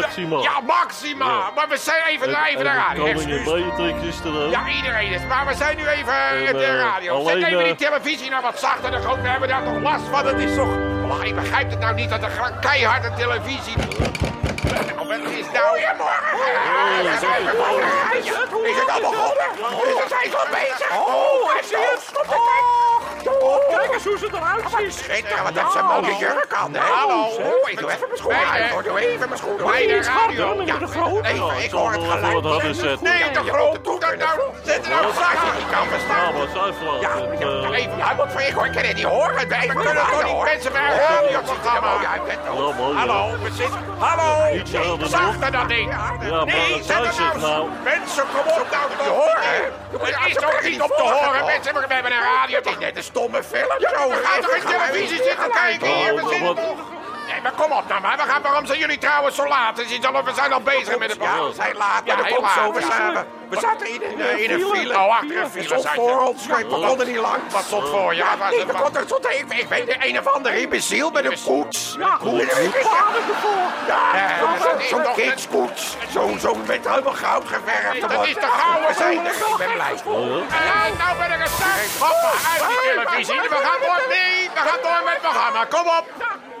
Maxima. Ja, Maxima. Ja. Maar we zijn even, En- even de radio. Koningin Excuus. Beatrix is er ook. Ja, iedereen is. Maar we zijn nu even En, de eh, radio. Zet alleen, even eh, die televisie nou wat zachter. Dan we hebben daar toch last van. Het is toch... Oh, ik begrijp het nou niet dat er keiharde televisie... Oh, wat is nou? Goedemorgen. Is het al begonnen? Is het zijn al bezig? Eruit ziet. Schitterend, wat heeft mooie jurk aan, hè? Hallo. Oh, ik doe even mijn schoenen uit, hoor. Doe even mijn schoenen Bij de radio. Ja, de grote. Even, ik hoor het geluid. Nee, de dat nou. Er nou zakje, die kan Ja, verstaan. Ja, Het, ja, eh, even, ja, wat voor ik hoor, ik kan het niet horen. We kunnen toch niet mensen bij een radioprogramma. Ja, ik ben ja. Hallo, we zitten... Hallo. Zachter dan ding. maar Nee, het zet er zit nou. Mensen, kom op nou te horen. Het is toch niet om te horen. Mensen, we hebben een radio. Het is net een stomme film. Zo, we gaan toch geen televisie zitten kijken hier. We Oh, zitten toch... maar kom op nou maar. We gaan, waarom zijn jullie trouwens zo laat? Het is al, we zijn al bezig met het programma. we zijn laat, maar dat komt zo. We zaten, we zaten in een, eh, in een file. Oh, achter een file stond voor ons, we konden niet lang. Wat stond voor? Ja, was het een, ik weet de een of andere imbeciel met een koets. Ja, Koets. Ja, Ja, zo'n- is zo'n zo met helemaal goud geverfd. Dat is de gouden We zijn ik ben blij. Nou ben ik gestart. Hoppa, uit die televisie. We gaan door. Nee, we gaan door met het programma. Kom op.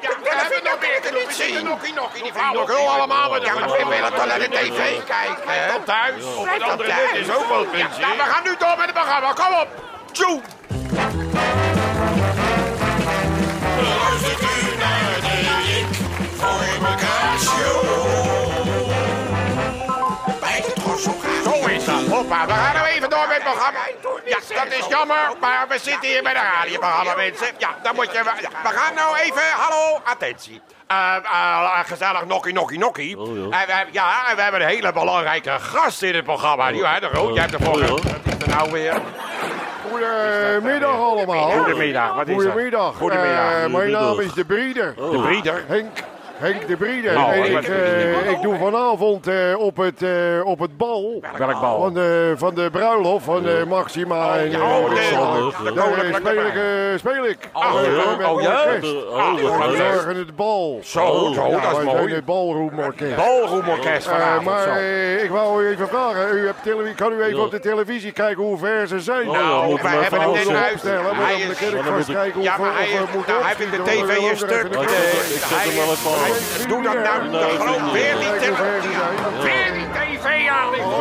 Ja, we hebben nog meer te doen. We zitten nog in, nog in die allemaal. maar we willen toch naar de tv kijken? Blijf dan thuis. Op het dan andere is ook wel puntje. Nou, we gaan nu door met het programma. Kom op. Tjoe. Luistert u naar de Rick voor elkaar show. Bij de Trossel Zo is dat. Hoppa, we gaan nou even door met het programma. Ja, dat is jammer, maar we zitten hier bij de radioprogramma, mensen. Ja, dan moet je... ja, we gaan nou even... Hallo, attentie. Eh, eh, gezellig nokkie, nokkie, nokkie. Oh, ja. En we, ja, en we hebben een hele belangrijke gast in het programma. Die, hè, de Rood, jij hebt de vorige... Oh, ja. Wat is er nou weer? Goedemiddag allemaal. Goedemiddag, wat is er? Goedemiddag. Goedemiddag. Eh, mijn naam Goedemiddag. is De Brieder. De Brieder. Henk, Henk De Brieder. Oh, en ik eh, ik doe vanavond eh, op, het, eh, op het bal Welk bal? van de, van de bruiloft van Maxima en ja, oh, de- de Daar speel ik, speel ik. Oh, ja? met Oh. Oh, leuk. zorgen het bal. Zo, zo, Ja, dat is mooi. het balroomorkest. Balroomorkest vanavond. maar ik wou u even vragen, u hebt televisie, kan u even Ja. op de televisie kijken hoe ver ze zijn? Oh, Nou, we wij hebben het net afstellen. uit. opstellen, maar dan kan ik vast kijken is, eh, moet nou, hij heeft de tv een stuk. ik zet hem wel even Doe dat nou. Vind- weer die ze televisie. zijn. Weer die tv aan. Het toch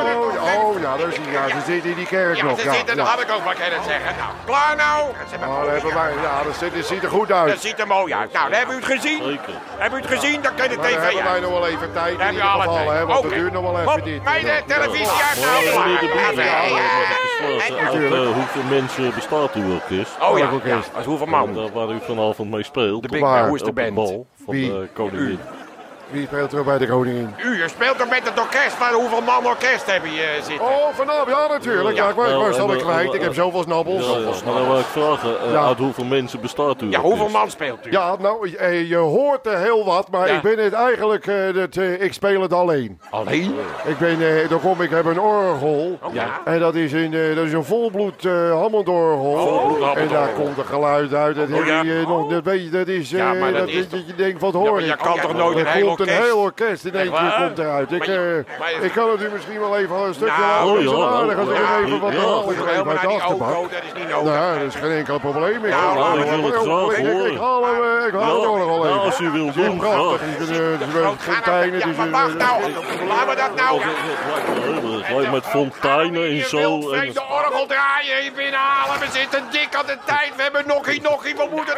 Oh, oh, nou, daar zie je. Ja, ze zitten in die kerk Ja, nog. ze Ja, zitten, dat ja. had ik ook wel kunnen zeggen. Nou, klaar nou. Ze Oh, dat ja, dat ziet, dat ziet er goed Dat uit. ziet er mooi uit. Nou, dan hebben u het gezien. Hebben u het gezien? Dan kan je de tv hebben wij nog wel even tijd in ieder geval, hè, want het duurt nog wel even dit. Mijn Ja. eh, televisie uit nou de Ja, ja, ja, ja. eh, hoeveel mensen bestaat uw orkest? Oh ja, ja. Als hoeveel man? waar u vanavond mee speelt. De Big Waar? Man, hoe is de op de band? Van Wie? de koningin. Wie speelt er bij de koningin? U speelt toch met het orkest, maar hoeveel man orkest hebben je zitten? Oh, vanavond, ja natuurlijk. Ja, ik was, ik was al kwijt. Ik heb zoveel snabbels. Ja, ja. Maar dan wil ik vragen, eh, Ja. uit hoeveel mensen bestaat uw Ja, hoeveel man speelt u? Ja, nou, eh, je hoort er heel wat, maar Ja. ik ben het eigenlijk, eh, dat, eh, ik speel het alleen. Alleen? Ik ben, eh, dan kom ik, heb een orgel. Ja. En dat is een, eh, dat is een volbloed eh Hammond-orgel. Volbloed en daar komt een geluid uit. Dat, Oh, heb ja. je, eh, nog, dat, weet je, dat is, eh, Ja, maar dat dat, is dat je denkt, wat Ja, hoor maar ik? je kan ja, toch nooit een Er een heel orkest in één Echt keer waar? komt eruit. Ik, eh, ik kan het u misschien wel even een stukje Nou, laten. oh Dat als ik even wat even helemaal uit naar de achterbak. auto, dat is niet nodig. Nou, dat is geen enkel probleem. Ik, Nou, haal- hem, eh, nog wel even. als u wil doen, prachtig. Het is een, het is een Groot, ga nou- fontein. Het Ja, is maar een... wacht nou. Laten we dat nou... Dat- dat lijkt me heel erg. Lijkt met fonteinen en zo. vreemde orgel draaien, hier binnenhalen. We zitten dik aan de tijd. We hebben nokkie nokkie. We moeten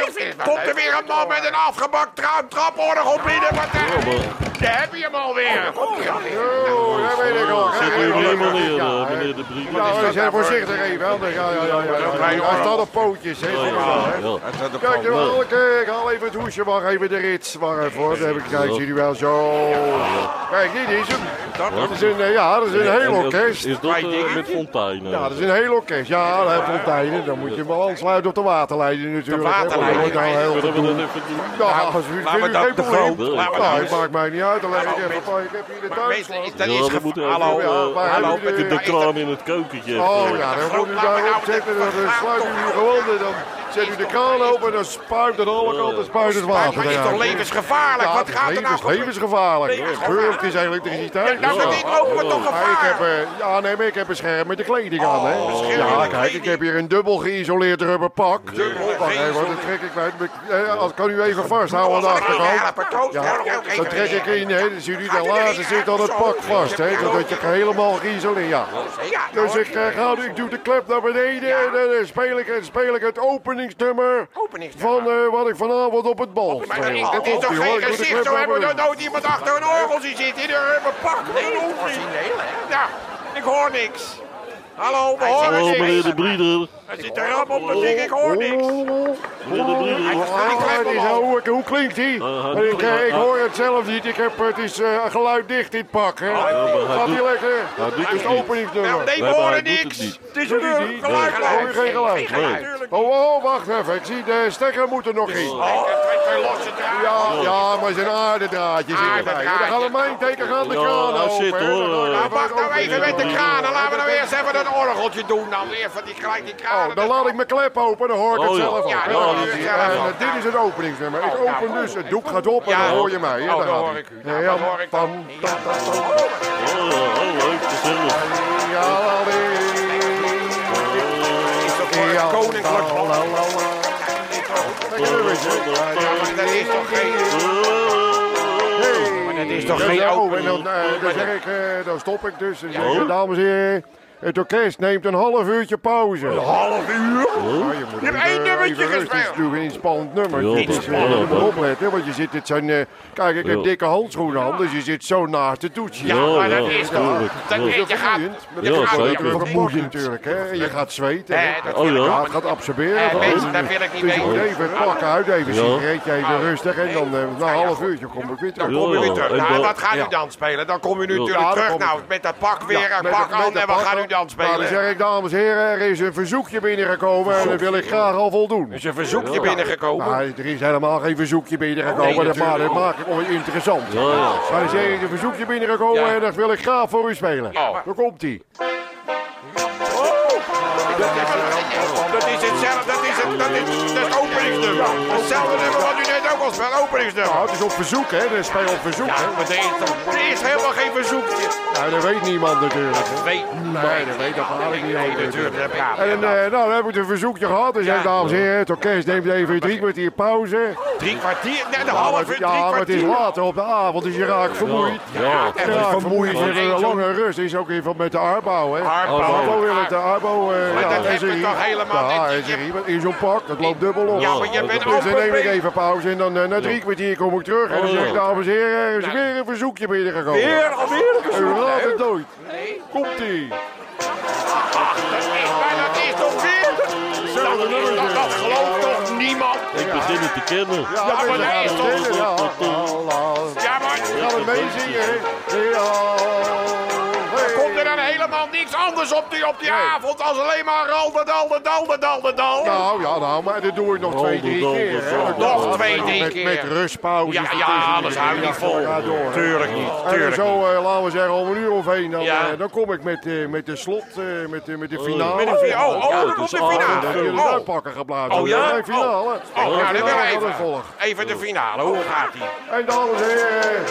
er... Er weer een man met een afgebakt tra- traporgel binnen. Wat Daar heb je hem alweer. Oh, dat weet ik al. zit u Ja, eh, meneer de? Ja, dat zijn nou voor- voorzichtig even. hè. Ja, ja, ja, ja, ja. Hij staat op pootjes. Ja, ja, ja. Kijk, eh, ik haal even het hoesje, wacht even de rits. Wacht even hoor, dan heb ik, kijk, zie je wel zo. Kijk, dit is hem. Dat is een, eh, ja, dat is een heel En dat- orkest. Is dat eh, met fonteinen? Ja, dat is een heel orkest. Ja, dat heeft fonteinen. Dan moet je hem wel aansluiten op de waterleiding natuurlijk. dat waterleiding. heel dat? Ja, als u dat geen de probleem. Nou, dat het maakt mij niet uit. Dan leg ik Hallo, heb hier de Maar tuin. is dat Ja, is u Hallo, eh, maar hallo. Ik heb de kraan in het keukentje. Oh even. ja, dan moet u daarop zetten. de- Dan de- sluit u hier gewoon. en Dan Zet u de kraan open, dan spuit het alle kanten spuit het Maar water. het is toch levensgevaarlijk? Wat het is gaat er nou gebeuren? levensgevaarlijk. Geurlijk is elektriciteit. Nou, dat is lopen we toch Maar ik heb, gevaar. eh, ja, nee, maar ik heb beschermende kleding aan, hè. beschermende Ja, kijk, ik heb hier een dubbel geïsoleerd rubber pak. Dubbel geïsoleerd. dat trek ik. Eh, als kan u even vasthouden aan de achterkant. Ja, dan trek ik in, hè. Dan ziet u de lazen zit aan het pak vast, hè. Zodat je helemaal geïsoleerd, ja. Dus ik, eh, ga, ik doe de klep naar beneden en dan eh, speel ik, speel ik het openingsnummer van eh, wat ik vanavond op het bal Maar speel. dat is, dat is toch geen gezicht? Zo hebben we nooit iemand achter een orgel zien zitten in een pak. Nee, Ja, ik hoor niks. Hallo, we horen Hallo meneer niks. de Brieder. Er zit een rap op muziek, ik hoor niks. De hoe, hoe klinkt die? hij ik, doet- eh, ik hij- hoor het zelf niet. Ik heb, het is eh, geluiddicht dit pak. Hè. maar hij Gaat lekker? hij doet Het is openingsnummer. Nou, nee, we horen hij niks. het is een hij geluid. Hoor je geen geluid? Oh, oh, wacht even. Ik zie de stekker moet er nog in. Oh. Ja, ja, maar zijn aardedraadje zit erbij. Dan gaat het mijn teken gaat de kraan hij open. Nou, wacht nou even met de kranen. Laten we nou eerst even dat orgeltje doen dan. Eerst van die, gelijk die kranen. Oh, dan laat ik mijn klep open, dan hoor ik het Oh, ja. zelf ook. Ja, dan hoor dit is het openingsnummer. Ik Oh, open nou, dus, het doek gaat op en Ja. dan hoor je mij. Oh, Daar dan hoor ik u. Nou, Ja, wat hoor ik dan? Oh, ja, oh, leuk, gezellig. Ja, is voor Ja, het koninklijk. Ja, maar dat is toch geen... Dat is toch Ja, geen ja, oh, opening? en dan, eh, dan zeg dat- ik, eh, dan stop ik dus. Dan zeg Ja. ik, dames en heren, het orkest neemt een half uurtje pauze. Een half uur? Ja, je moet Je hebt één nummertje even rustig gespeeld. doen, een spannend nummer. Ja, is, eh, is je moet wel. opletten, want je zit, het zijn, eh, kijk, ik heb Ja. dikke handschoenen aan, dus je zit zo naast het toetsje. Ja, Ja, maar dat is toch... Dat Ja. weet je, gaat... vermoeiend. Natuurlijk, hè. En je gaat zweten. Eh, hè. dat Oh, ja. Het gaat absorberen. Eh, mensen, dat wil ik niet Dus je moet weten. even het pak uit, even een Ja. sigaretje, even rustig. En dan eh, na een half uurtje kom ik weer terug. Dan kom je Ja, weer terug. en Nou, wat gaat u ja. dan spelen? Dan kom je nu natuurlijk terug. Nou, met dat pak weer, met- pak aan. de En wat pak gaat u aan. dan Nou, dan zeg ik, dames en heren, er is een verzoekje binnengekomen en dat wil ik graag al voldoen. Is een verzoekje binnengekomen? Nou, er is helemaal geen verzoekje binnengekomen, Oh, nee, dat, maar, maakt het mooi interessant. Ja, ja. Maar er is een verzoekje binnengekomen Ja. en dat wil ik graag voor u spelen. Oh. Daar komt ie. Dat is hetzelfde, dat is het, dat is dat is het openingsnummer. Hetzelfde nummer wat u net ook al speelt, openingsnummer. Nou, het is op verzoek, hè? Dat speel op verzoek, Ja, hè? maar er is, toch- er is helemaal geen verzoekje. Nou, dat weet niemand natuurlijk. Weet Nee, dat weet dat haal ik niet Nee, natuurlijk. dat En eh, nou, dan heb ik een verzoekje gehad. Dus Ja. dames en heren, het orkest neemt even drie kwartier pauze. Drie kwartier, nee, de uur, drie ja, maar het is kwartier. later op de avond, dus je raakt vermoeid. Ja, echt raakt vermoeid, een lange rust. is ook even met de Arbo, hè. Arbo. Arbo wil het, de Arbo. eh, ja, dat je SRI. toch helemaal Ja, niet. In zo'n pak, dat loopt dubbel op. Ja, maar je bent Dus dan neem ik even pauze en dan eh, na drie kwartier kom ik terug. En dan Oh, zeg ik, dames en heren, er is weer een verzoekje binnengekomen. Weer, alweer een raadt het nooit. Komt-ie. Dat is toch weer? Dat, is, dat, dat gelooft toch niemand? Ik begin het te kennen. Ja, Ja, maar dat gaan is het toch- ja. Maar Gaan we meezingen, hè? Ja. Er dan helemaal niks anders op die, op die avond als alleen maar ral de dal de dal de dal de dal? Nou, ja, nou, maar dat doe ik nog twee, drie keer. Dat Nog twee, drie met, keer. Met rustpauzes. Ja, ja, anders hou Ja, niet vol. Door. Tuurlijk niet, En tuurlijk zo, eh, laten we zeggen, om een uur of één, dan, Ja. eh, dan kom ik met, eh, met de slot, eh, met, de met de finale. Met de finale. Oh, oh, Ja, het komt de finale. dan jullie Oh, uitpakken geblazen. Oh, ja? Finale. oh nou, dan gaat er even, volgen. even de finale. Hoe gaat die? En dames en heren,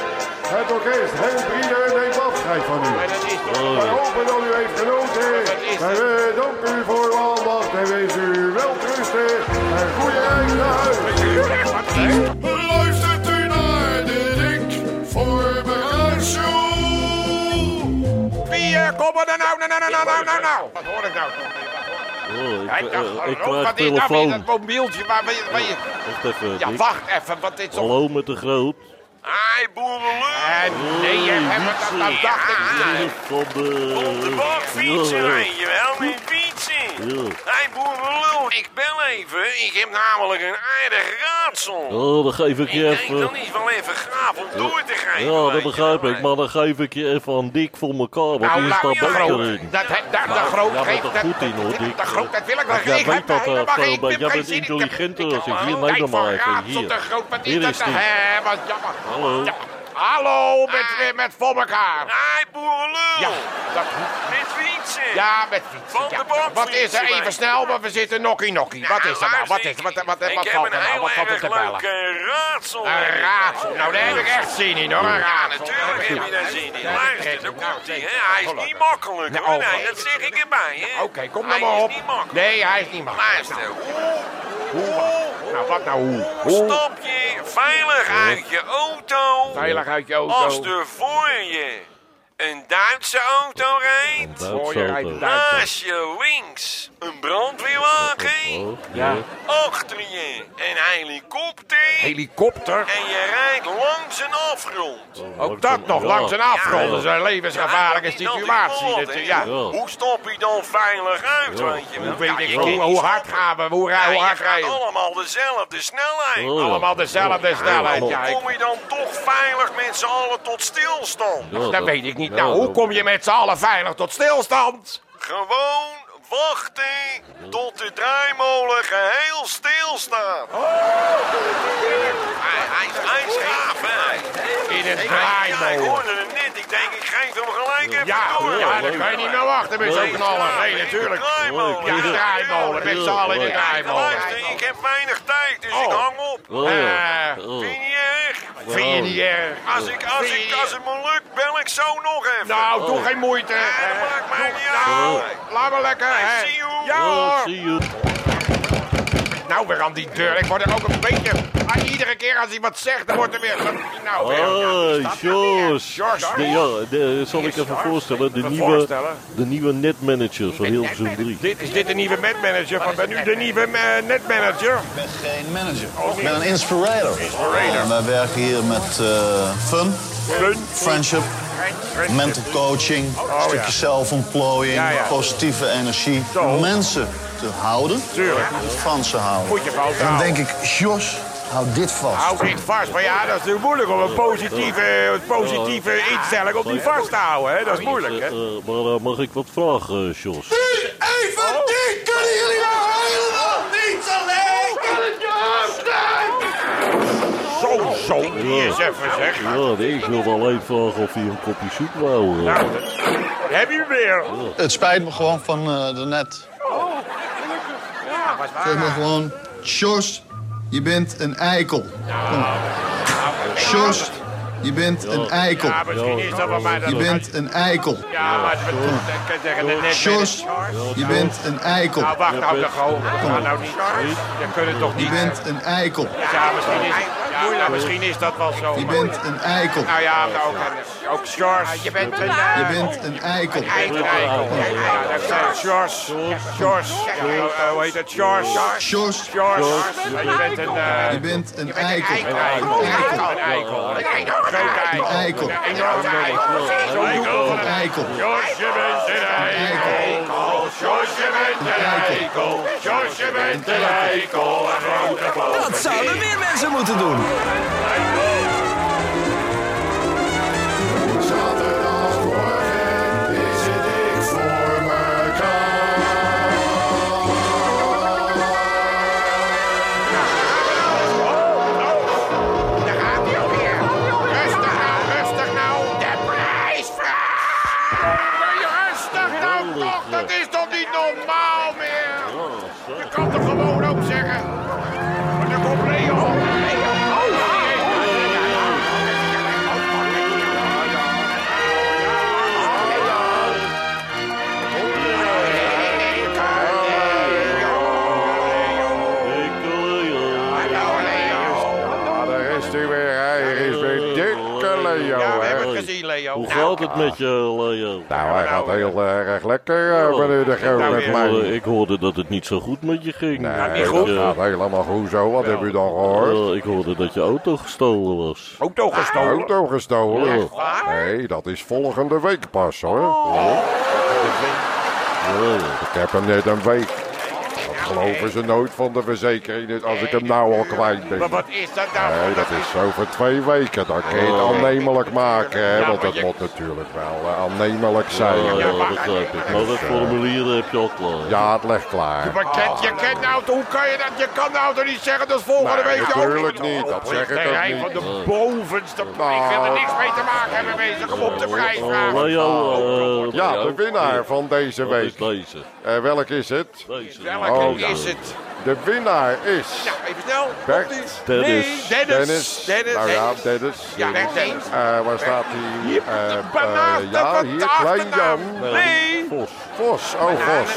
het orkest Henk Brieder neemt afscheid van u. Maar dat is toch... Wij hopen dat u heeft genoten. En we danken u voor uw aandacht en wensen u welterusten en goede reis naar huis. Luistert u naar de Dik voor show. Wie eh, kom er nou, nou, nou, nou, nou, nou, nou? Wat hoor ik nou? Oh, ik, Hij eh, dacht, ik krijg wat is nou telefoon. dat mobieltje je... Wacht even. Ja, wacht even, wat dit zo... Hallo met de groot. Ai, boerenlul. En nee, je hebt het, dat, dat dacht ik. Op de bakfietsen, Ja, weet je wel, met fietsen. Hé, boerenlul, ik bel even. Ik heb namelijk een aardig raadsel. Oh, dan geef ik Ik je denk even... dan is wel even gaaf om door te geven. Ja, dat begrijp ik. Maar dan geef ik je even aan Dick voor elkaar. Want Nou, die me de beter in. Dat, he- daar, de groot Ja, geeft... dat dat- goed in, hoor, dat- Dick. De groot, dat wil ik wel. Jij Ik weet heb dat, helemaal eh, ik heb jij bent intelligenter ik als ik. ik- Hier, neem dan maar even. Hier. is Hier dat is die. jammer. Hallo. Hallo, met, met voor elkaar. Hé, boerenlul. Ja, dat, Met wie fietsen. Ja, met fietsen. Van de Wat is er even snel, want we zitten nokkie nokkie. Wat is er nou? Wat is er? Wat, wat, wat, valt een er nou? Wat valt er te bellen? leuk eh, raadsel. Een raadsel. Nou, daar heb ik echt zin in hoor. Een raadsel. natuurlijk heb je daar zin in. Luister, daar komt hij. Hij is niet makkelijk Nou, hoor. Nee, dat zeg ik erbij. hè. Oké, kom nou maar is op. niet makkelijk. Nee, hij is niet makkelijk. Luister, hoe, Nou, wat nou hoe? hoe stap je veilig uit je auto Veilig uit je als auto. er voor je een Duitse auto rijdt? Voor je rijdt Duitsauto. een Duitser. Naast je links een brandweerwagen. Oh, ja. Achter je een helikopter. Helikopter. En je rijdt langs een afgrond. Ook dat nog, langs een afgrond. Dat is een levensgevaarlijke situatie. ja. Hoe stap je dan veilig uit, weet je wel? Hoe, weet Ja, ik, je hoe, hoe hard gaan we? Hoe, Ja, hoe je hard rijden we? allemaal dezelfde snelheid. Oh. Allemaal dezelfde snelheid. Hoe Ja, ik- kom je dan toch veilig met z'n allen tot stilstand? Ja, dat weet ik niet. Ja, Nou, hoe kom je met z'n allen veilig tot stilstand? Gewoon wachten tot de draaimolen geheel stilstaat. Oh. Hij, hij, is- gaaf, hè? In een Ja, ik draaimolen. hoorde hem net. Ik denk, ik geef hem gelijk even Ja, door. ja, daar kan je niet meer wachten met zo'n ja, Nee, in de natuurlijk. draaimolen. Ja, de draaimolen. Met z'n allen in de draaimolen. ik heb weinig tijd, dus ik Oh. hang op. Oh. Eh. Vind je niet erg? Vind je niet erg? Als, ik, als, ik, als het me lukt, bel ik zo nog even. Nou, doe geen moeite. Ja, dat maakt mij niet Nou, uit. laat maar lekker. hè. see you. Ja Oh, hoor. Nou, weer aan die deur. Ik word er ook een beetje... Iedere keer als hij wat zegt, dan wordt er weer... Nou, weer... Hoi, Jos. Jos, De- Ja, de- zal ik even voorstellen. De Even nieuwe, voorstellen. de nieuwe netmanager van Hilversum 3. Dit, is dit de nieuwe netmanager? Van, ben u de nieuwe eh, netmanager? Ik ben geen manager. Ik ben een inspirator. Inspirator. Eh, wij werken hier met eh, fun, Fun. friendship, mental coaching, een stukje ja. zelfontplooiing, Ja, ja. positieve energie. Zo. Mensen te houden, Tuurlijk. van ze houden. Moet je En dan denk ik, Jos, hou dit vast. Hou dit vast. Maar ja, dat is natuurlijk moeilijk om een positieve, een positieve instelling op die vast te houden. Hè? Dat is moeilijk, hè? Eh, eh, maar eh, mag ik wat vragen, eh, Jos? Even niet! Kunnen jullie nou helemaal niet alleen? Zo, zo. Die is even zeg. Ja, nee, ik wilde alleen vragen of hij een kopje soep wou. eh. Nou, dat- heb je weer? Het spijt me gewoon van eh de net. Ja, was waar. gewoon, Jos, je bent een eikel. Jos, je bent een eikel. Ja, misschien is dat wel mij. dat- Je bent een eikel. Ja, maar het- zeggen, de net. Jos, je bent een eikel. Nou, wacht nou, de gewoon. Nou niet. Je kunt het toch Je niet. bent een eikel. Ja, misschien is, ja, misschien is dat wel zo. Je bent een eikel. Nou ja, maar ook, een- ook Sjors. Je bent een... eh, Je bent een eikel. eikel. Ja, dat zijn Sjors. Sjors. Eh, Hoe heet het? Sjors. Jos, Sjors. Je bent een... eh, je bent een eikel. Een eikel. Een eikel. Een eikel. Een eikel. Een eikel. Een eikel. Een eikel. Jos, je bent een eikel. Jos, je bent een eikel. Jos, je bent een eikel. Dat zouden meer mensen moeten doen. Eh, meneer de Groot, Nou, ik hoorde dat het niet zo goed met je ging. Nee, niet dat goed. gaat helemaal goed zo. Wat heb u dan gehoord? Eh, ik hoorde dat je auto gestolen was. Auto gestolen. Auto gestolen? Ja. Nee, dat is volgende week pas hoor. Ja, Ik heb hem net een week. Geloven ze nooit van de verzekering dus als ik hem nou al kwijt ben. Maar wat is dat nou? Nee, dat is over twee weken. Dan kun je het aannemelijk maken, hè? Want je- moet natuurlijk wel eh, aannemelijk zijn. Ja, dat begrijp ik. Maar dat formulier heb je al klaar. Ja, het ligt klaar. Maar kent, je kent nou, hoe kan je dat? Je kan nou toch niet zeggen dat volgende Nee, week je ook natuurlijk niet. Dat zeg ik ook niet. van de bovenste. Ik wil er niks mee te maken hebben bezig. Kom op de prijs Oh, vragen. Leo, eh, Ja, de winnaar van deze Wat is week. deze? Eh, welk is het? Deze. Welke Oh, ja. is het? De winnaar is Nou, even snel. Bert. Dennis. Nee, Dennis. Dennis. Dennis. Nou ja, Dennis. Dennis. Ja, Dennis. Eh, waar staat hij? Hier, Eh, eh, ja, hier, Klein. Jan. Nee. Vos. Vos, oh Vos.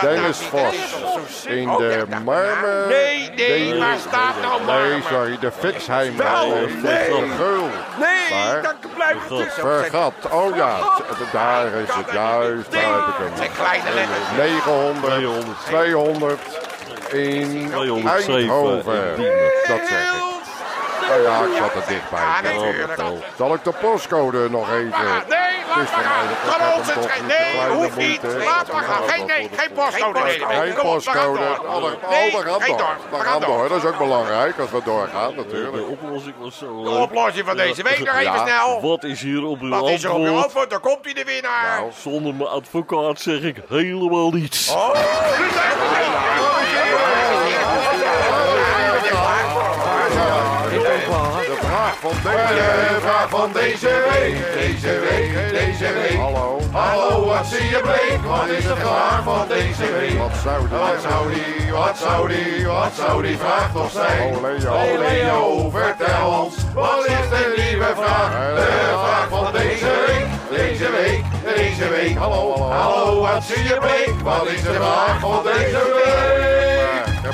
Dennis Vos. In de marmer. Nee, nee, waar staat nou Nee, marmer? sorry, de Fixheim. Eh, nee. De Geul. Nee, dan blijft tussen. Vergat. Oh ja, daar is het juist. Daar heb ik hem. Zijn kleine letters. 900, 200 in 207 Eindhoven. Dat zeg ik. Nou ja, ik zat er dichtbij. Ja, natuurlijk. Zal ik de postcode nog even? Nee, laat maar gaan. de- Kan ons het de Nee, hoeft niet. Laat maar gaan. Geen, nee, geen postcode. Geen postcode. Nee, we gaan door. We gaan door. Dat is ook belangrijk als we doorgaan De natuurlijk. oplossing was zo De oplossing van deze week nog even snel. Wat is hier op uw Wat is er op antwoord? antwoord? Daar komt hij de winnaar. Nou. Zonder mijn advocaat zeg ik helemaal niets. Oh, van deze, vraag van deze week. Deze week, deze week. Hallo. Hallo, wat zie je bleek? Wat is de vraag van deze week? Wat zou die? Wat zou die, wat zou die, wat zou die vraag toch zijn? Oh, Leo. Vertel ons, wat is de nieuwe vraag? De vraag van deze week, deze week, deze week. Hallo, hallo. Hallo, wat zie je bleek? Wat is de vraag van deze week?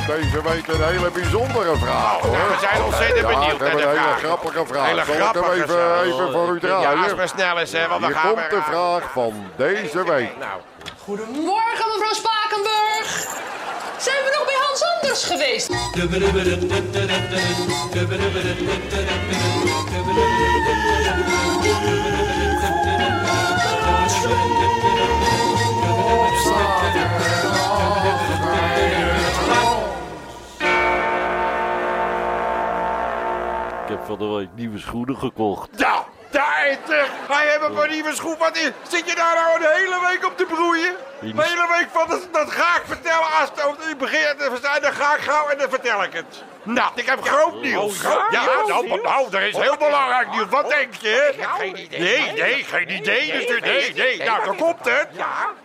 Deze week een hele bijzondere vraag hoor. we zijn ontzettend Ja, benieuwd ik naar heb de een hele vraag. grappige vraag. Hele Zal ik hem even, vraag. even voor u Ja, draaien? als maar snel eens, hè, want we Hier gaan komt de vraag van deze week. Nou, Goedemorgen, mevrouw Spakenburg. Zijn we nog bij Hans Anders geweest? Heb van de week nieuwe schoenen gekocht. ja, daar is er. Hij heeft een paar nieuwe schoen. Wat is... Zit je daar nou een hele week op te broeien? De hele week van, dat, dat ga ik vertellen. Als het- u begint te verstaan, dan ga ik gauw en dan vertel ik het. Nou, ik heb groot nieuws. ja? nou, maar nou, er is heel belangrijk nieuws. Wat denk je? Ik heb geen idee. Nee, nee, geen idee. Dus, nee, nee. Nou, dan komt het.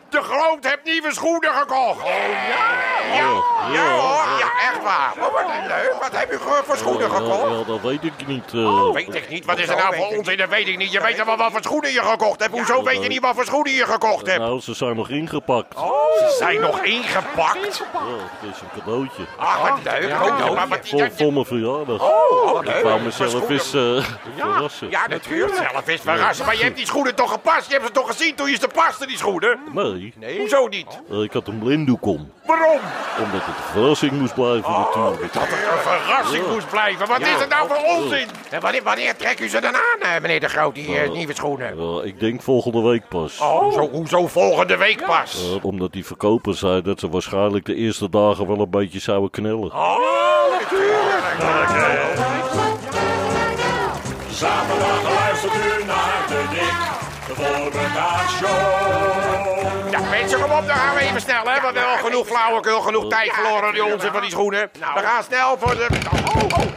De Groot heeft nieuwe schoenen gekocht. Oh, ja? Ja, ja hoor. Ja, echt waar. Oh, wat leuk. Wat heb ge- voor schoenen gekocht? ja, dat weet ik niet. eh. Weet ik niet. Wat is er nou voor onzin? Dat weet ik niet. Je weet wel wat voor schoenen je gekocht hebt. Hoezo weet je niet wat voor schoenen je gekocht hebt? Nou, ze zijn nog ingepakt. Ze zijn nog ingepakt. Ja, het is een cadeautje. Ah, wat leuk. Oh, maar wat Voor, voor mijn verjaardag. Oh, ik wou mezelf eens eh, verrassen. Ja, natuurlijk. Zelf is verrassen. Maar je hebt die schoenen toch gepast? Je hebt ze toch gezien toen je ze paste, die schoenen? Nee, Hoezo niet? eh, ik had een blinddoek om. Waarom? Omdat het een verrassing moest blijven natuurlijk. Dat het een verrassing moest blijven. Wat is het nou voor onzin? En wanneer, wanneer trek u ze dan aan, eh, meneer De Groot, die eh, nieuwe schoenen? Ik denk volgende week pas. Hoezo, hoezo volgende week pas? Omdat die verkoper zei dat ze waarschijnlijk de eerste dagen wel een beetje zouden knellen. Oh, natuurlijk. Zaterdag luistert u naar de Dik, de Voorbedaad Show. Mensen, kom op, dan gaan we even snel, hè. Want we hebben al genoeg flauwekul, genoeg tijd verloren die onzin van die schoenen. We gaan snel voor de... Oh, oh.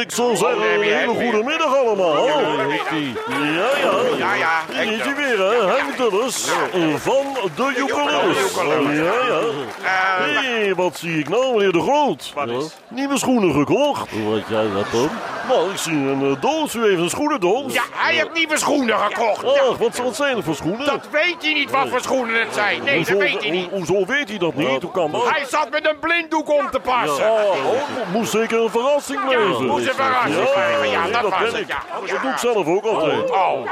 Ik zal zeggen, Oh, een hele goede middag allemaal. Ja, Ja, ja. Ja, ja. Hier is hij weer, hè. Henk Dulles van de Joekeloos. Ja, ja. Eh, Hé, wat zie ik nou, meneer De Groot? Wat? Nieuwe schoenen gekocht. Weet jij dat dan? Nou, ik zie een eh, doos. U heeft een schoenendoos. Ja, hij heeft nieuwe schoenen gekocht. Ach, wat zal het zijn voor schoenen? Dat weet hij niet wat voor schoenen het zijn. Nee, dat Hoezo- weet hij niet. ho- Hoezo weet hij dat niet? Hoe kan dat? Hij zat met een blinddoek om te passen. Oh, oh, moest zeker een verrassing Ja, blijven. moest een verrassing blijven. Ja, dat was het, ik. ja. Oh, ja. Dat doe ik zelf ook altijd. Oh, oh.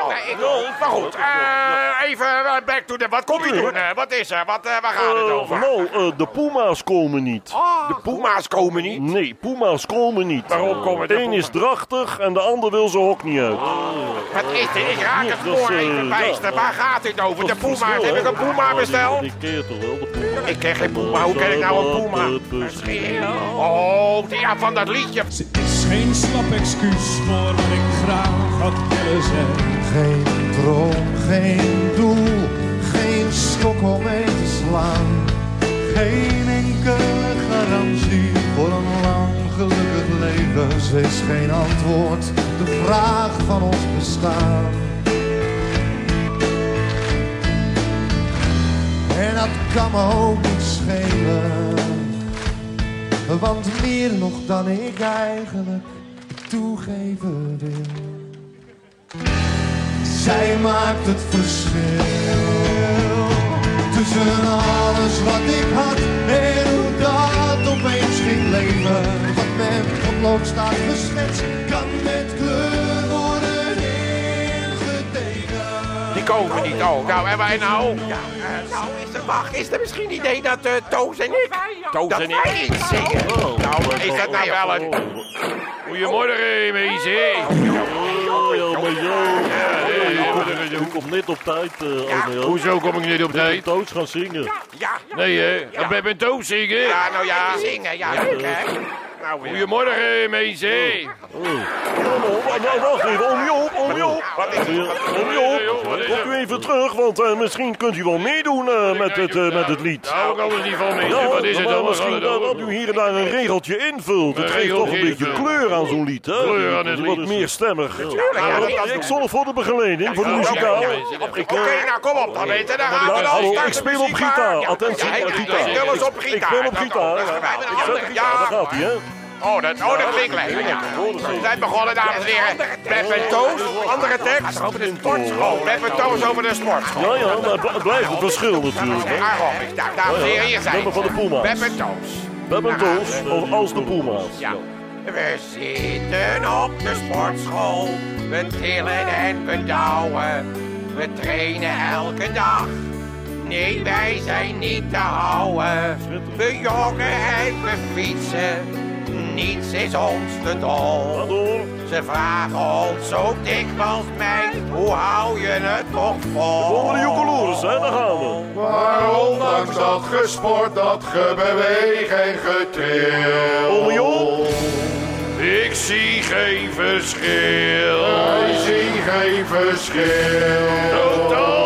Maar goed, eh, even eh, back to the... Wat kom je doen? wat is er? Wat, eh, waar gaat het over? nou, eh, de Puma's komen niet. De Puma's komen niet. Nee, Puma's komen niet. Waarom komen de Eén is Puma's? Drachtig en de ander wil zijn hok niet uit. Wat is dit? Ik raak het voor eh, even bijster. Waar gaat dit over? De Puma. Heb ik een Puma besteld? Ik ken je toch wel, de Puma. Ik ken geen Puma. Hoe ken ik nou een Puma? Oh, die ja, van dat liedje. Ze is geen slap excuus voor wat ik graag had willen zeggen. Geen droom, geen doel, geen stok om mee te slaan. Geen enkele garantie voor een lang gelukkig leven. Ze is geen antwoord, de vraag van ons bestaan. En dat kan me ook niet schelen. Want meer nog dan ik eigenlijk toegeven wil. Zij maakt het verschil tussen alles wat ik had en hoe dat opeens ging leven. Potlood staat geschetst, kan met kleur worden ingetekend. Die komen niet. Oh, nou, en wij nou? Ja, nou, is er, wacht, is er misschien een idee dat eh, Toos en ik... Toos dat en ik? wij iets zingen? Nou, is dat nou wel een... Goedemorgen, meisje. Oh. Je komt- Je net op tijd, eh Arne. Hoezo kom ik niet op tijd? Toos gaan zingen. Ja, Nee, hè? Ik ben een toos zingen. ja, nou ja. Zingen, ja, leuk hè? Nou, weer. Goedemorgen. Oh. Nou, nou, wacht even, om je op, om je op. Om je op. Komt u even terug, want eh, misschien kunt u wel meedoen eh, met, het, eh, met het lied. Hou ik alles niet van, meisje. Ja, Wat is het maar dan? misschien dat, dat u hier en daar een regeltje invult. Het Een geeft toch een regeltje beetje kleur aan zo'n lied, hè? Kleur aan het Wat lied. meer stemmig. Nou, ik zorg voor de begeleiding, voor de muzikaal. Oké, nou kom op dan, weten. Dan gaan we ik speel op gitaar. Attentie, op gitaar. Speel op Ik gitaar. speel op Dat- gitaar. dat- Ik andere- de gitaar, daar ja. gaat hij, hè? Oh, dat, oh, dat klinkt lekker. Ja. We zijn begonnen, dames en heren, met een toos. Andere tekst. Over de sportschool. Met een toos over de sportschool. Ja, ja, maar het blijft een verschil natuurlijk. hè. Aerobics. Nou, dames en heren, hier zijn Nummer van de Puma's. Met een toos. We hebben een toos, of als de Puma's. Ja. We zitten op de sportschool. We tillen en we douwen. We trainen elke dag. Nee, wij zijn niet te houden. We joggen en we fietsen. Niets is ons te dol. Ze vragen ons ook dikwijls, meid, hoe hou je het toch vol? Volgende Joekeloeris, hè, daar gaan we. Maar ondanks dat gesport, dat gebeweeg en getril. Ik zie geen verschil. Wij zien geen verschil. Totaal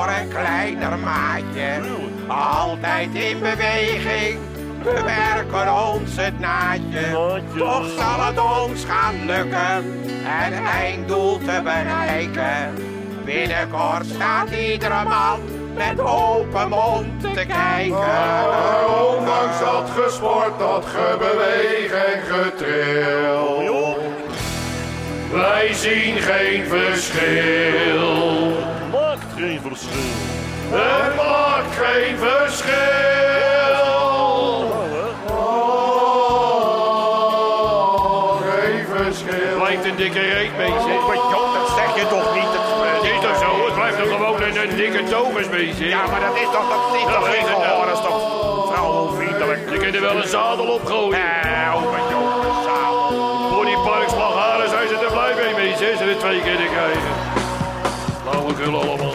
voor een kleiner maatje. Altijd in beweging, we werken ons het naadje. Toch zal het ons gaan lukken, het einddoel te bereiken. Binnenkort staat iedere man met open mond te kijken. Maar ondanks dat gesport, dat gebeweeg en getril. Wij zien geen verschil. Geen verschil. Het maakt geen verschil. Oh, geen verschil. Blijft een dikke reet, meisje. Maar joh, dat zeg je toch niet? Het, is toch zo? Het blijft toch gewoon een, een dikke togus, meisje. Ja, maar dat is toch, dat is Ja, toch geen nou. gehoor, dat is toch vrouwenvriendelijk. Je kunt er wel een zadel op gooien. Eh, oh, maar joh, zaal. Voor die parkslagharen zijn ze er blij mee, meisje. Ze er twee keer te krijgen. Flauwekul allemaal.